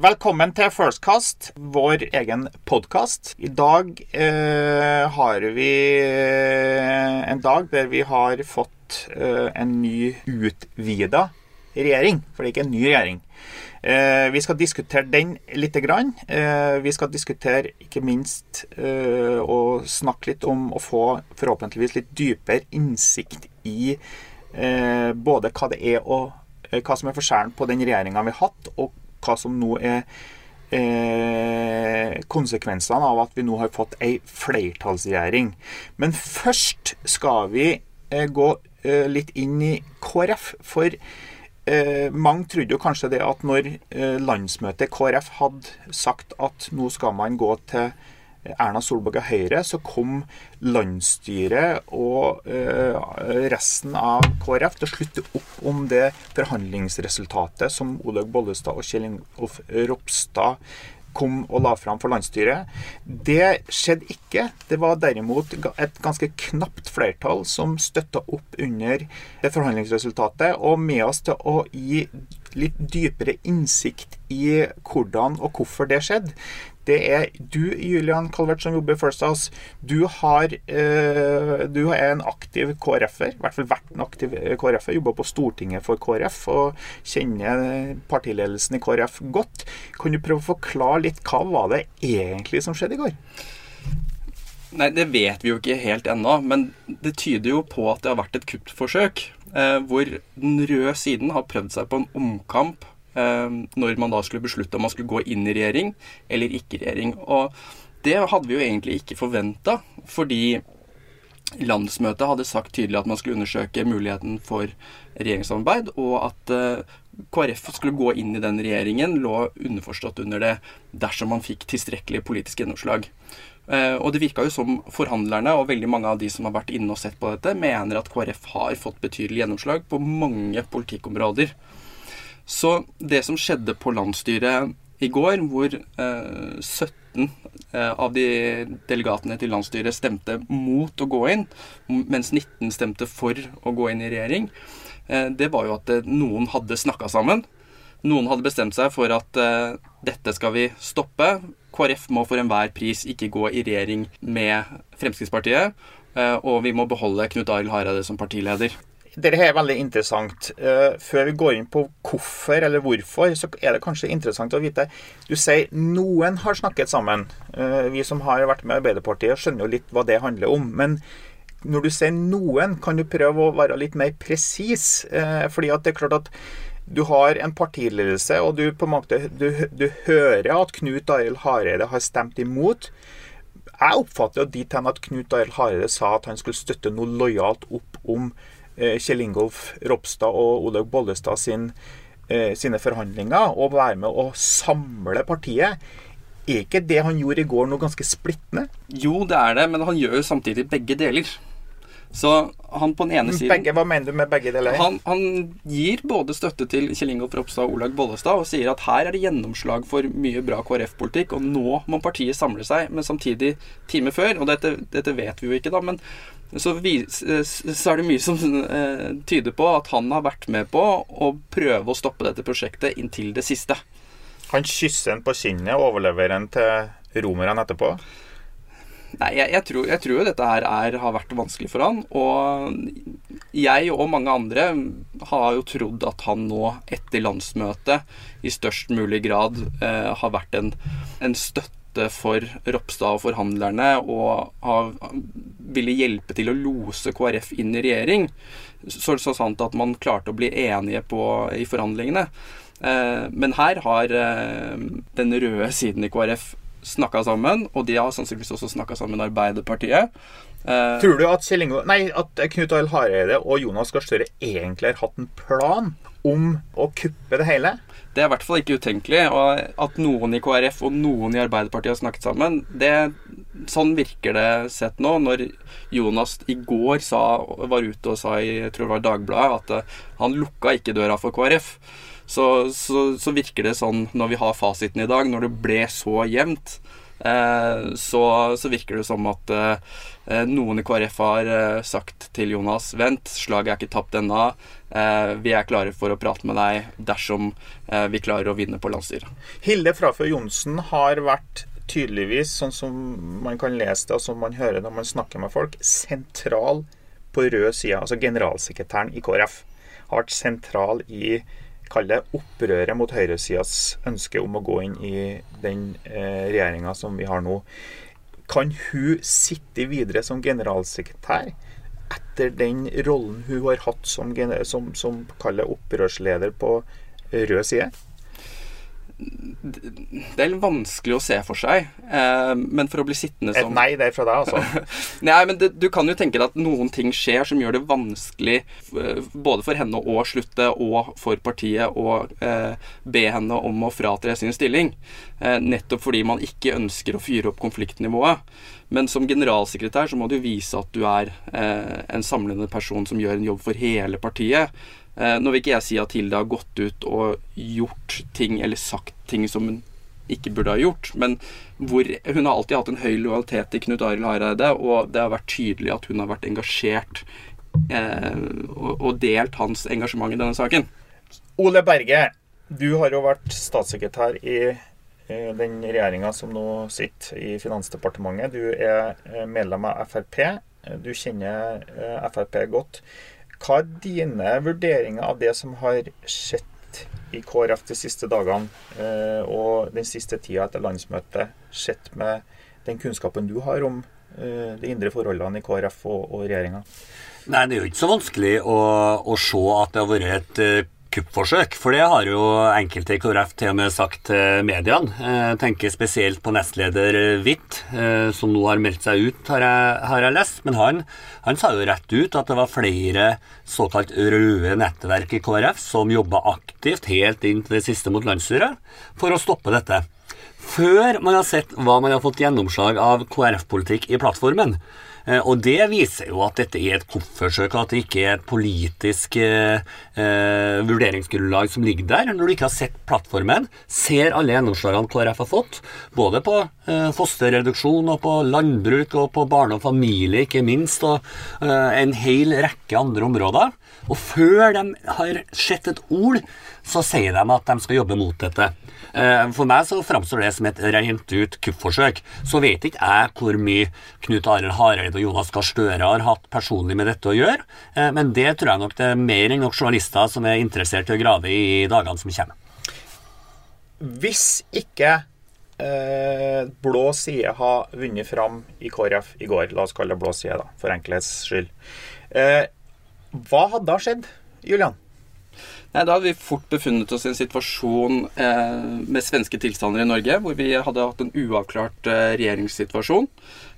Velkommen til Firstcast, vår egen podkast. I dag eh, har vi eh, en dag der vi har fått eh, en ny utvida regjering. For det er ikke en ny regjering. Eh, vi skal diskutere den litt. Grann. Eh, vi skal diskutere ikke minst eh, og snakke litt om å få forhåpentligvis litt dypere innsikt i både hva det er og hva som er forskjellen på den regjeringa vi har hatt, og hva som nå er eh, konsekvensene av at vi nå har fått ei flertallsregjering. Men først skal vi eh, gå eh, litt inn i KrF. For eh, mange trodde jo kanskje det at når eh, landsmøtet KrF hadde sagt at nå skal man gå til Erna Solberg og Høyre, så kom landsstyret og uh, resten av KrF til å slutte opp om det forhandlingsresultatet som Olaug Bollestad og Kjell Ingolf Ropstad kom og la fram for landsstyret. Det skjedde ikke. Det var derimot et ganske knapt flertall som støtta opp under det forhandlingsresultatet, og med oss til å gi litt dypere innsikt i hvordan og hvorfor det skjedde det er du, Julian Calvert, som jobber i First House. Du, har, eh, du er en aktiv KrF-er, i hvert fall vært en aktiv eh, KrF-er. Jobba på Stortinget for KrF og kjenner partiledelsen i KrF godt. Kan du prøve å forklare litt hva var det egentlig som skjedde i går? Nei, Det vet vi jo ikke helt ennå, men det tyder jo på at det har vært et kuppforsøk. Eh, hvor den røde siden har prøvd seg på en omkamp når man da skulle beslutte om man skulle gå inn i regjering eller ikke regjering. Og det hadde vi jo egentlig ikke forventa, fordi landsmøtet hadde sagt tydelig at man skulle undersøke muligheten for regjeringssamarbeid, og at eh, KrF skulle gå inn i den regjeringen, lå underforstått under det dersom man fikk tilstrekkelig politisk gjennomslag. Eh, og det virka jo som forhandlerne og veldig mange av de som har vært inne og sett på dette, mener at KrF har fått betydelig gjennomslag på mange politikkområder. Så det som skjedde på landsstyret i går, hvor eh, 17 eh, av de delegatene til landsstyret stemte mot å gå inn, mens 19 stemte for å gå inn i regjering, eh, det var jo at eh, noen hadde snakka sammen. Noen hadde bestemt seg for at eh, dette skal vi stoppe. KrF må for enhver pris ikke gå i regjering med Fremskrittspartiet. Eh, og vi må beholde Knut Arild Hareide som partileder. Dette er veldig interessant. Uh, før vi går inn på hvorfor eller hvorfor, så er det kanskje interessant å vite Du sier noen har snakket sammen. Uh, vi som har vært med Arbeiderpartiet, skjønner jo litt hva det handler om. Men når du sier noen, kan du prøve å være litt mer presis? Uh, fordi at det er klart at du har en partiledelse, og du på en måte du, du hører at Knut Arild Hareide har stemt imot. Jeg oppfatter jo dit hen at Knut Arild Hareide sa at han skulle støtte noe lojalt opp om Eh, Kjell Ingolf Ropstad og Olaug Bollestad sin, eh, sine forhandlinger og være med å samle partiet. Er ikke det han gjorde i går, noe ganske splittende? Jo, det er det, men han gjør jo samtidig begge deler. Så han på den ene siden begge, Hva mener du med begge deler? Han, han gir både støtte til Kjell Ingolf Ropstad og Olaug Bollestad og sier at her er det gjennomslag for mye bra KrF-politikk, og nå må partiet samle seg. Men samtidig, time før, og dette, dette vet vi jo ikke, da, men så, så, er det mye som eh, tyder på at han har vært med på å prøve å stoppe dette prosjektet inntil det siste. Han kysser en på kinnet og overleverer en til romerne etterpå? Nei, jeg, jeg, tror, jeg, tror, jo dette her er, har vært vanskelig for han. Og jeg og mange andre har jo trodd at han nå, etter landsmøtet, i størst mulig grad eh, har vært en, en støtte for Ropstad og forhandlerne og har, ville hjelpe til å lose KrF inn i regjering. Så, så sant at man klarte å bli enige på, i forhandlingene. Eh, men her har eh, den røde siden i KrF snakka sammen, og de har sannsynligvis også snakka sammen Arbeiderpartiet. Eh, Tror du at, Kjellingo, nei, at Knut Arild Hareide og Jonas Gahr Støre egentlig har hatt en plan om å kuppe det hele? Det er i hvert fall ikke utenkelig. Og at noen i KrF og noen i Arbeiderpartiet har snakket sammen, det, sånn virker det sett nå. Når Jonas i går sa, var ute og sa i jeg tror det var Dagbladet at uh, han lukka ikke døra for KrF, så, så, så, virker det sånn når vi har fasiten i dag, når det ble så jevnt, eh, så, så, virker det som at eh, noen i KrF har eh, sagt til Jonas Vent, slaget er ikke tapt ennå. Eh, vi er klare for å prate med deg dersom eh, vi klarer å vinne på landsstyret. Hilde Frafjord Johnsen har vært tydeligvis, sånn som man kan lese det, og som man hører når man snakker med folk, sentral på rød side. Altså generalsekretæren i KrF har vært sentral i kall det opprøret mot høyresidas ønske om å gå inn i den eh, regjeringa som vi har nå. Kan hun sitte videre som generalsekretær etter den rollen hun har hatt som, som, som opprørsleder på rød side? Det er litt vanskelig å se for seg. Eh, men for å bli sittende som Et nei det er fra deg, altså? nei, men det, du kan jo tenke deg at noen ting skjer som gjør det vanskelig eh, både for henne å slutte og for partiet å eh, be henne om å fratre sin stilling. Eh, nettopp fordi man ikke ønsker å fyre opp konfliktnivået. Men som generalsekretær så må du vise at du er eh, en samlende person som gjør en jobb for hele partiet. Eh, nå vil ikke jeg si at Hilde har gått ut og gjort ting eller sagt ting som hun ikke burde ha gjort, men hvor hun har alltid hatt en høy lojalitet til Knut Arild Hareide, og det har vært tydelig at hun har vært engasjert eh, og, og, delt hans engasjement i denne saken. Ole Berge, du har jo vært statssekretær i eh, den regjeringa som nå sitter i Finansdepartementet. Du er eh, medlem av Frp. Du kjenner Frp godt. Hva er dine vurderinger av det som har skjedd i KrF de siste dagene eh, og den siste tida etter landsmøtet, sett med den kunnskapen du har om eh, de indre forholdene i KrF og, og regjeringa? Nei, det er jo ikke så vanskelig å, å se at det har vært et eh, kuppforsøk. For det har jo enkelte i KrF til og med sagt til mediene. Jeg tenker spesielt på nestleder Hvitt, eh, som nå har meldt seg ut, har jeg, har jeg lest. Men han, han, sa jo rett ut at det var flere såkalt røde nettverk i KrF som jobba aktivt helt inn til det siste mot landsstyret for å stoppe dette. Før man har sett hva man har fått gjennomslag av KrF-politikk i plattformen. Eh, og det viser jo at dette er et kuppforsøk, at det ikke er et politisk eh, eh, vurderingsgrunnlag som ligger der. Når du ikke har sett plattformen, ser alle gjennomslagene KrF har fått, både på eh, fosterreduksjon og på landbruk og på barne og familie, ikke minst, og eh, en hel rekke andre områder. Og før de har sett et ord, så sier de at de skal jobbe mot dette. Eh, for meg så framstår det som et rent ut kuppforsøk. Så vet ikke jeg hvor mye Knut Arild Hareide og Jonas Gahr Støre har hatt personlig med dette å gjøre, eh, men det tror jeg nok det er mer enn nok journalister som er interessert i å grave i dagene som kommer. Hvis ikke eh, blå side har vunnet fram i KrF i går, la oss kalle det blå side, da, for enkelhets skyld, eh, hva hadde da skjedd, Julian? Nei, Da hadde vi fort befunnet oss i en situasjon eh, med svenske tilstander i Norge, hvor vi hadde hatt en uavklart eh, regjeringssituasjon.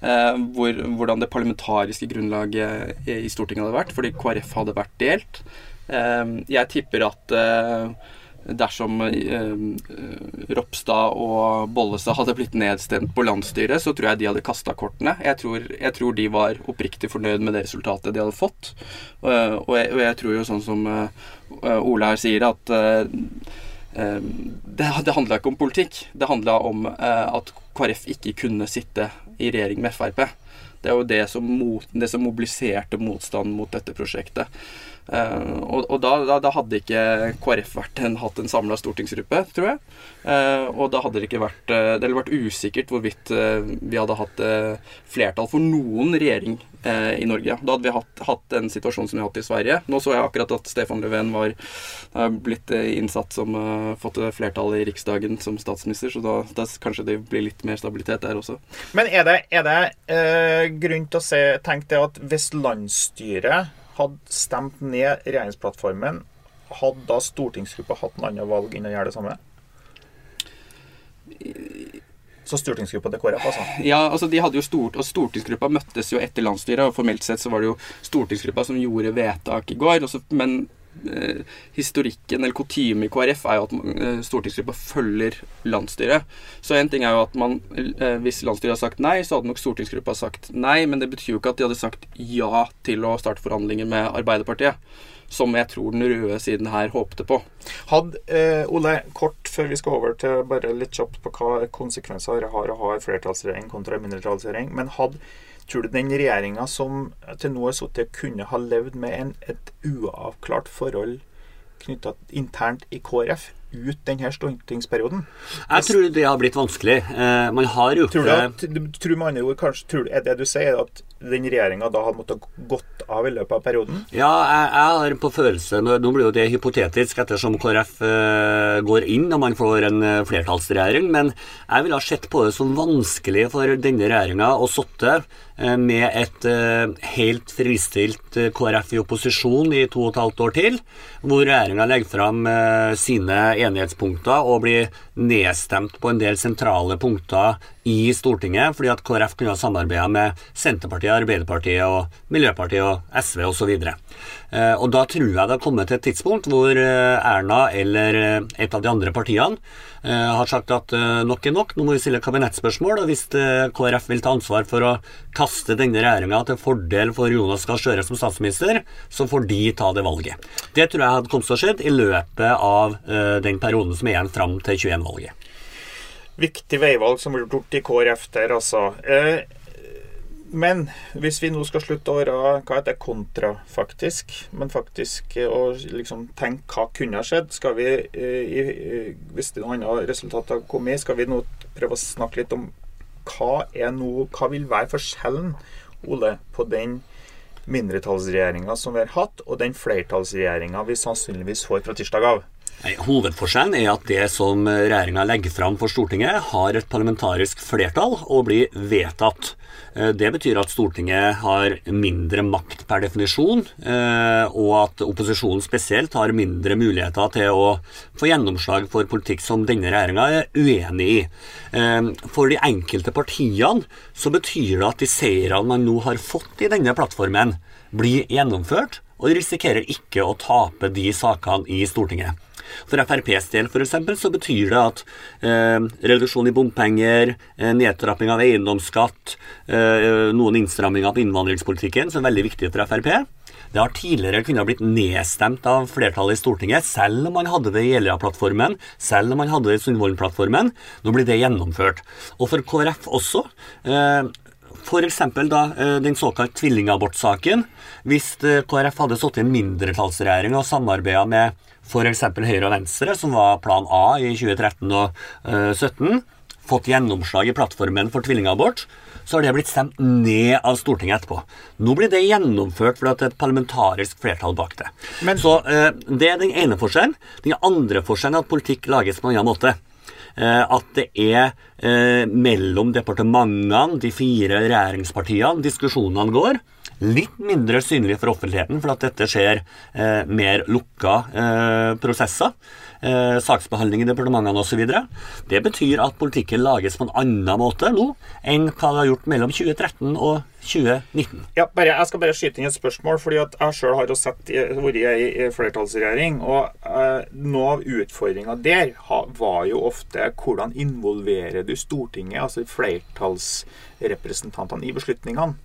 Eh, hvor, hvordan det parlamentariske grunnlaget i Stortinget hadde vært, fordi KrF hadde vært delt. Eh, jeg tipper at eh, dersom eh, Ropstad og Bollestad hadde blitt nedstemt på landsstyret, så tror jeg de hadde kasta kortene. Jeg tror, jeg tror, de var oppriktig fornøyd med det resultatet de hadde fått. Uh, og, jeg, og, jeg, tror jo sånn som uh, Ole her sier, at uh, det, det handla ikke om politikk. Det handla om at KrF ikke kunne sitte i regjering med Frp. Det er jo det som, mot, det som mobiliserte motstand mot dette prosjektet. Uh, og, og da, da, da, hadde ikke KrF en, hatt en samla stortingsgruppe, tror jeg. Uh, og da hadde det ikke vært uh, Det vært usikkert hvorvidt vi hadde hatt flertall for noen regjering i Norge. Da hadde vi hatt, hatt en situasjon som vi har hatt i Sverige. Nå så jeg akkurat at Stefan Löfven var blitt innsatt som fått flertall i Riksdagen som statsminister, så da, da, kanskje det blir litt mer stabilitet der også. Men er det, er det grunn til å se, tenke det at hvis landsstyret hadde stemt ned regjeringsplattformen, hadde da stortingsgruppa hatt en annen valg enn å gjøre det samme? Så stortingsgruppa til KrF, altså? Ja, altså de hadde jo stort, og stortingsgruppa møttes jo etter landsstyret. og Formelt sett så var det jo stortingsgruppa som gjorde vedtak i går. Også, men eh, historikken, eller kutymen i KrF, er jo at eh, stortingsgruppa følger landsstyret. Så en ting er jo at man, eh, hvis landsstyret har sagt nei, så hadde nok stortingsgruppa sagt nei. Men det betyr jo ikke at de hadde sagt ja til å starte forhandlinger med Arbeiderpartiet. Som jeg tror den røde siden her håpte på. Hadde, eh, Ole, kort før vi skal over til bare litt kjapt på hva konsekvenser det har å ha en flertallsregjering kontra en mindretallsregjering. Men hadde, tror du den regjeringa som til nå har sittet, kunne ha levd med en, et uavklart forhold knytta internt i KrF ut denne stortingsperioden? Jeg tror det har blitt vanskelig. Eh, man har gjort Tror du at, du tror med andre ord, kanskje, tror er det du sier, at den regjeringa da hadde måttet gått av i løpet av perioden? Ja, jeg, jeg har på følelse Nå, blir jo det hypotetisk ettersom KrF eh, går inn og man får en eh, flertallsregjering, men jeg ville ha sett på det som vanskelig for denne regjeringa å sitte med et eh, helt fristilt eh, KrF i opposisjon i to og et halvt år til, hvor regjeringa legger fram eh, sine enighetspunkter og blir nedstemt på en del sentrale punkter i Stortinget, fordi at KrF kunne ha samarbeida med Senterpartiet, Arbeiderpartiet, og Miljøpartiet og SV osv. Eh, og da tror jeg det har kommet til et tidspunkt hvor eh, Erna eller eh, et av de andre partiene eh, har sagt at eh, nok er nok, nå må vi stille kabinettspørsmål. Og hvis eh, KrF vil ta ansvar for å kaste denne regjeringa til fordel for Jonas Gahr Støre som statsminister, så får de ta det valget. Det tror jeg hadde kommet til å skje i løpet av eh, den perioden som er igjen fram til 21-valget. Viktig veivalg som blir gjort i KrF der, altså. Eh, men hvis vi nå skal slutte å være hva heter kontrafaktisk, men faktisk eh, å liksom tenke hva kunne ha skjedd, skal vi, eh, i, i- hvis det er noe annet resultat har kommet, skal vi nå prøve å snakke litt om hva er nå, hva vil være forskjellen, Ole, på den mindretallsregjeringa som vi har hatt, og den flertallsregjeringa vi sannsynligvis får fra tirsdag av? Hovedforskjellen er at det som regjeringa legger fram for Stortinget, har et parlamentarisk flertall og blir vedtatt. Eh, Det betyr at Stortinget har mindre makt per definisjon, eh, og at opposisjonen spesielt har mindre muligheter til å få gjennomslag for politikk som denne regjeringa er uenig i. Eh, For de enkelte partiene så betyr det at de seirene man nå har fått i denne plattformen, blir gjennomført, og risikerer ikke å tape de sakene i Stortinget. For FrPs del for eksempel, så betyr det at eh, reduksjon i bompenger, eh, nedtrapping av eiendomsskatt, eh, noen innstramminger på innvandringspolitikken, som er veldig viktig for Frp, det har tidligere kunnet blitt nedstemt av flertallet i Stortinget, selv om man hadde det i Jeløya-plattformen, selv om man hadde det i Sundvolden-plattformen. Nå blir det gjennomført. Og for KrF også. Eh, F.eks. da eh, den såkalt tvillingabortsaken. Hvis eh, KrF hadde sittet i en mindretallsregjering og samarbeida med f.eks. Høyre og Venstre, som var plan A i 2013 og eh, 2017, fått gjennomslag i plattformen for tvillingabort, så har det blitt stemt ned av Stortinget etterpå. Nå blir det gjennomført fordi det er et parlamentarisk flertall bak det. Men- så eh, Det er den ene forskjellen. Den andre forskjellen er at politikk lages på en annen måte. Eh, at det er eh, mellom departementene, de fire regjeringspartiene, diskusjonene går. Litt mindre synlig for offentligheten, for at dette skjer eh, mer lukka eh, prosesser. Eh, saksbehandling i departementene osv. Det betyr at politikken lages på en annen måte nå enn hva det har gjort mellom 2013 og 2019. Ja, bare, jeg skal bare skyte inn et spørsmål, fordi at jeg selv har jo sett vært i flertallsregjering. Og eh, noe av utfordringa der var jo ofte hvordan involverer du Stortinget, altså flertallsrepresentantene, i beslutningene.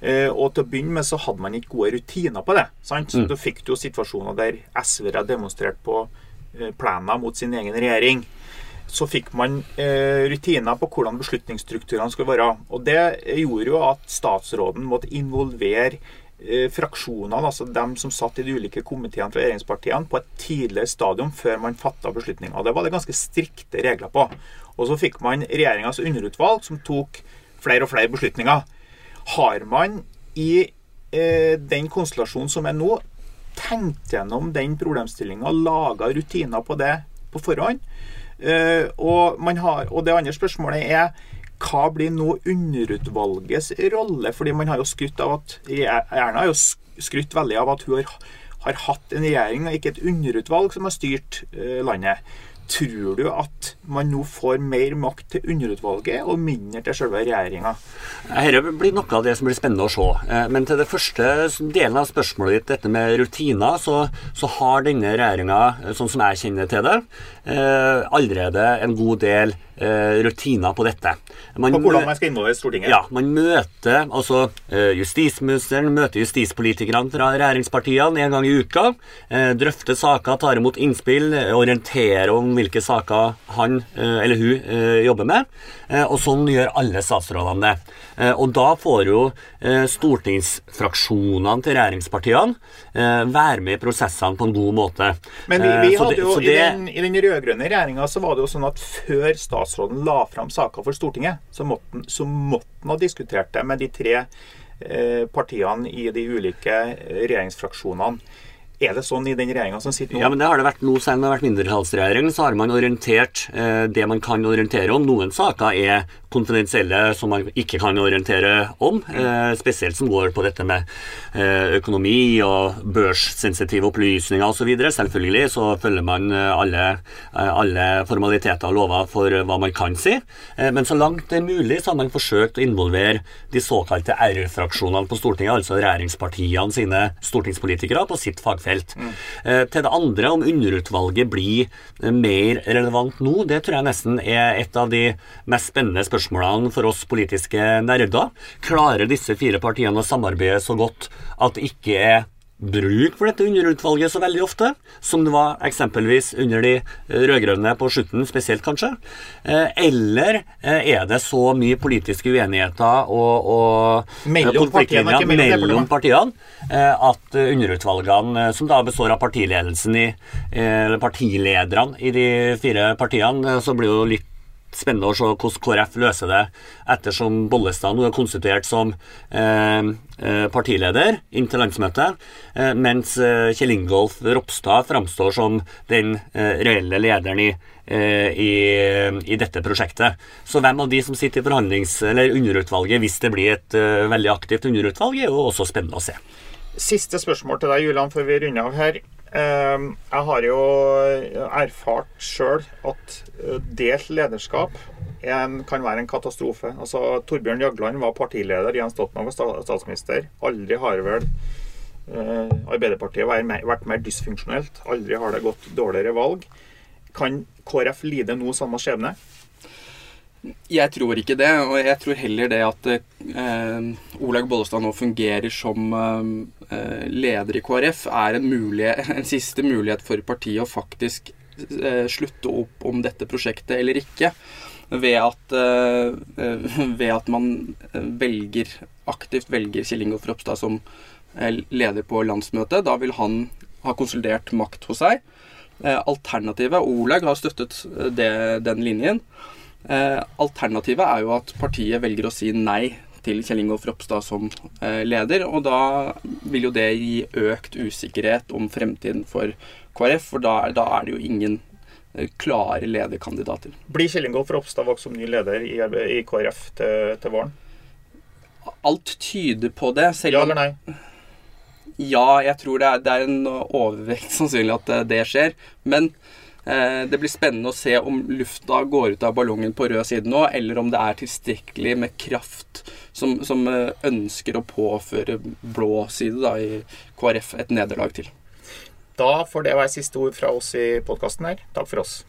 Eh, og til å begynne med så hadde man ikke gode rutiner på det. sant? Så Da fikk du jo situasjoner der SV-ere demonstrerte på eh, mot sin egen regjering så fikk man eh, rutiner på hvordan beslutningsstrukturene skulle være. Og det gjorde jo at statsråden måtte involvere fraksjonene, altså dem som satt i de ulike komiteene fra regjeringspartiene, på et tidligere stadium før man fatta beslutninger. Det var det ganske strikte regler på. Og så fikk man regjeringas underutvalg, som tok flere og flere beslutninger. Har man i eh, den konstellasjonen som er nå, tenkt gjennom den problemstillinga laga rutiner på det på forhånd? Eh, og, har, og det andre spørsmålet er hva blir nå underutvalgets rolle? Fordi man har jo skrytt av at Erna har jo skrytt veldig av at hun har, har hatt en regjering og ikke et underutvalg som har styrt eh, landet. Tror du at man nå får mer makt til underutvalget og mindre til selve regjeringa? Dette blir noe av det som blir spennende å se. Eh, Men til det første delen av spørsmålet ditt, dette med rutiner, så, så har denne regjeringa, sånn som jeg kjenner til det, eh, allerede en god del eh, rutiner på dette. Man På hvordan man skal involvere Stortinget? ja, man møter altså eh, Justisministeren møter justispolitikerne fra regjeringspartiene en gang i uka. Eh, drøfter saker, tar imot innspill, eh, orienterer om hvilke saker han eller hun jobber med. Og sånn gjør alle statsrådene det. Og da får jo stortingsfraksjonene til regjeringspartiene være med i prosessene på en god måte. Men vi, vi hadde jo, det, i den, i den rød-grønne regjeringa så var det jo sånn at før statsråden la fram saker for Stortinget, så måtte han ha diskutert det med de tre eh, partiene i de ulike regjeringsfraksjonene. Er det sånn i den regjeringa som sitter nå? Ja, men det har det vært nå. Selv om det har vært mindretallsregjering, så har man orientert eh, det man kan orientere om. Noen saker er konfidensielle som man ikke kan orientere om. Eh, spesielt som går på dette med eh, økonomi og børssensitive opplysninger osv. Selvfølgelig så følger man eh, alle, eh, alle, formaliteter og lover for hva man kan si. Eh, men så langt det er mulig, så har man forsøkt å involvere de såkalte R-fraksjonene på Stortinget, altså regjeringspartiene sine stortingspolitikere, på sitt fagfelt. Mm. Eh, til det andre, om underutvalget blir mer relevant nå, det tror jeg nesten er et av de mest spennende spørsmålene spørsmålene for oss politiske nerder. Klarer disse fire partiene å samarbeide så godt at det ikke er bruk for dette underutvalget så veldig ofte, som det var eksempelvis under de rød-grønne på slutten, spesielt kanskje? Eh, eller eh, er det så mye politiske uenigheter og, og mellom partiene, mellom partiene at underutvalgene, som da består av partiledelsen i, eller partilederne i de fire partiene, så blir jo litt spennende å se hvordan KrF løser det, ettersom Bollestad nå er konstituert som eh, partileder partileder inntil landsmøtet, eh, mens eh, Kjell Ingolf Ropstad framstår som den eh, reelle lederen i, eh, i, i, dette prosjektet. Så hvem av de som sitter i forhandlings- eller underutvalget, hvis det blir et veldig aktivt underutvalg, er jo også spennende å se. Siste spørsmål til deg, Julian, før vi runder av her. Ehm, jeg har jo erfart sjøl at eh, delt lederskap en, kan være en katastrofe. Altså, Torbjørn Jagland var partileder, Jens Stoltenberg var statsminister. Aldri har vel eh, Arbeiderpartiet vært mer, vært mer dysfunksjonelt. Aldri har det gått dårligere valg. Kan KrF lide nå samme skjebne? Jeg tror ikke det, og jeg tror heller det at eh, Olaug Bollestad nå fungerer som eh, leder i KrF, er en, mulighet, en, siste mulighet for partiet å faktisk eh, slutte opp om dette prosjektet eller ikke. Ved at, eh, ved at man velger, aktivt velger Kjell Ingolf Ropstad som eh, leder på landsmøtet. Da vil han ha konsolidert makt hos seg. Eh, alternativet Olaug har støttet det, den linjen. Eh, alternativet er jo at partiet velger å si nei til Kjell Ingolf Ropstad som eh, leder, og da vil jo det gi økt usikkerhet om fremtiden for KrF, for da, da er det jo ingen eh, klare lederkandidater. Blir Kjell Ingolf Ropstad valgt som ny leder i, i KrF til, til, våren? Alt tyder på det. ja eller nei? Ja, jeg tror det er, det er en overvekt sannsynlig at det skjer. Men det blir spennende å se om lufta går ut av ballongen på rød side nå, eller om det er tilstrekkelig med kraft som, som eh, ønsker å påføre blå side da, i KrF et nederlag til. Da får det være siste ord fra oss i podkasten her. Takk for oss.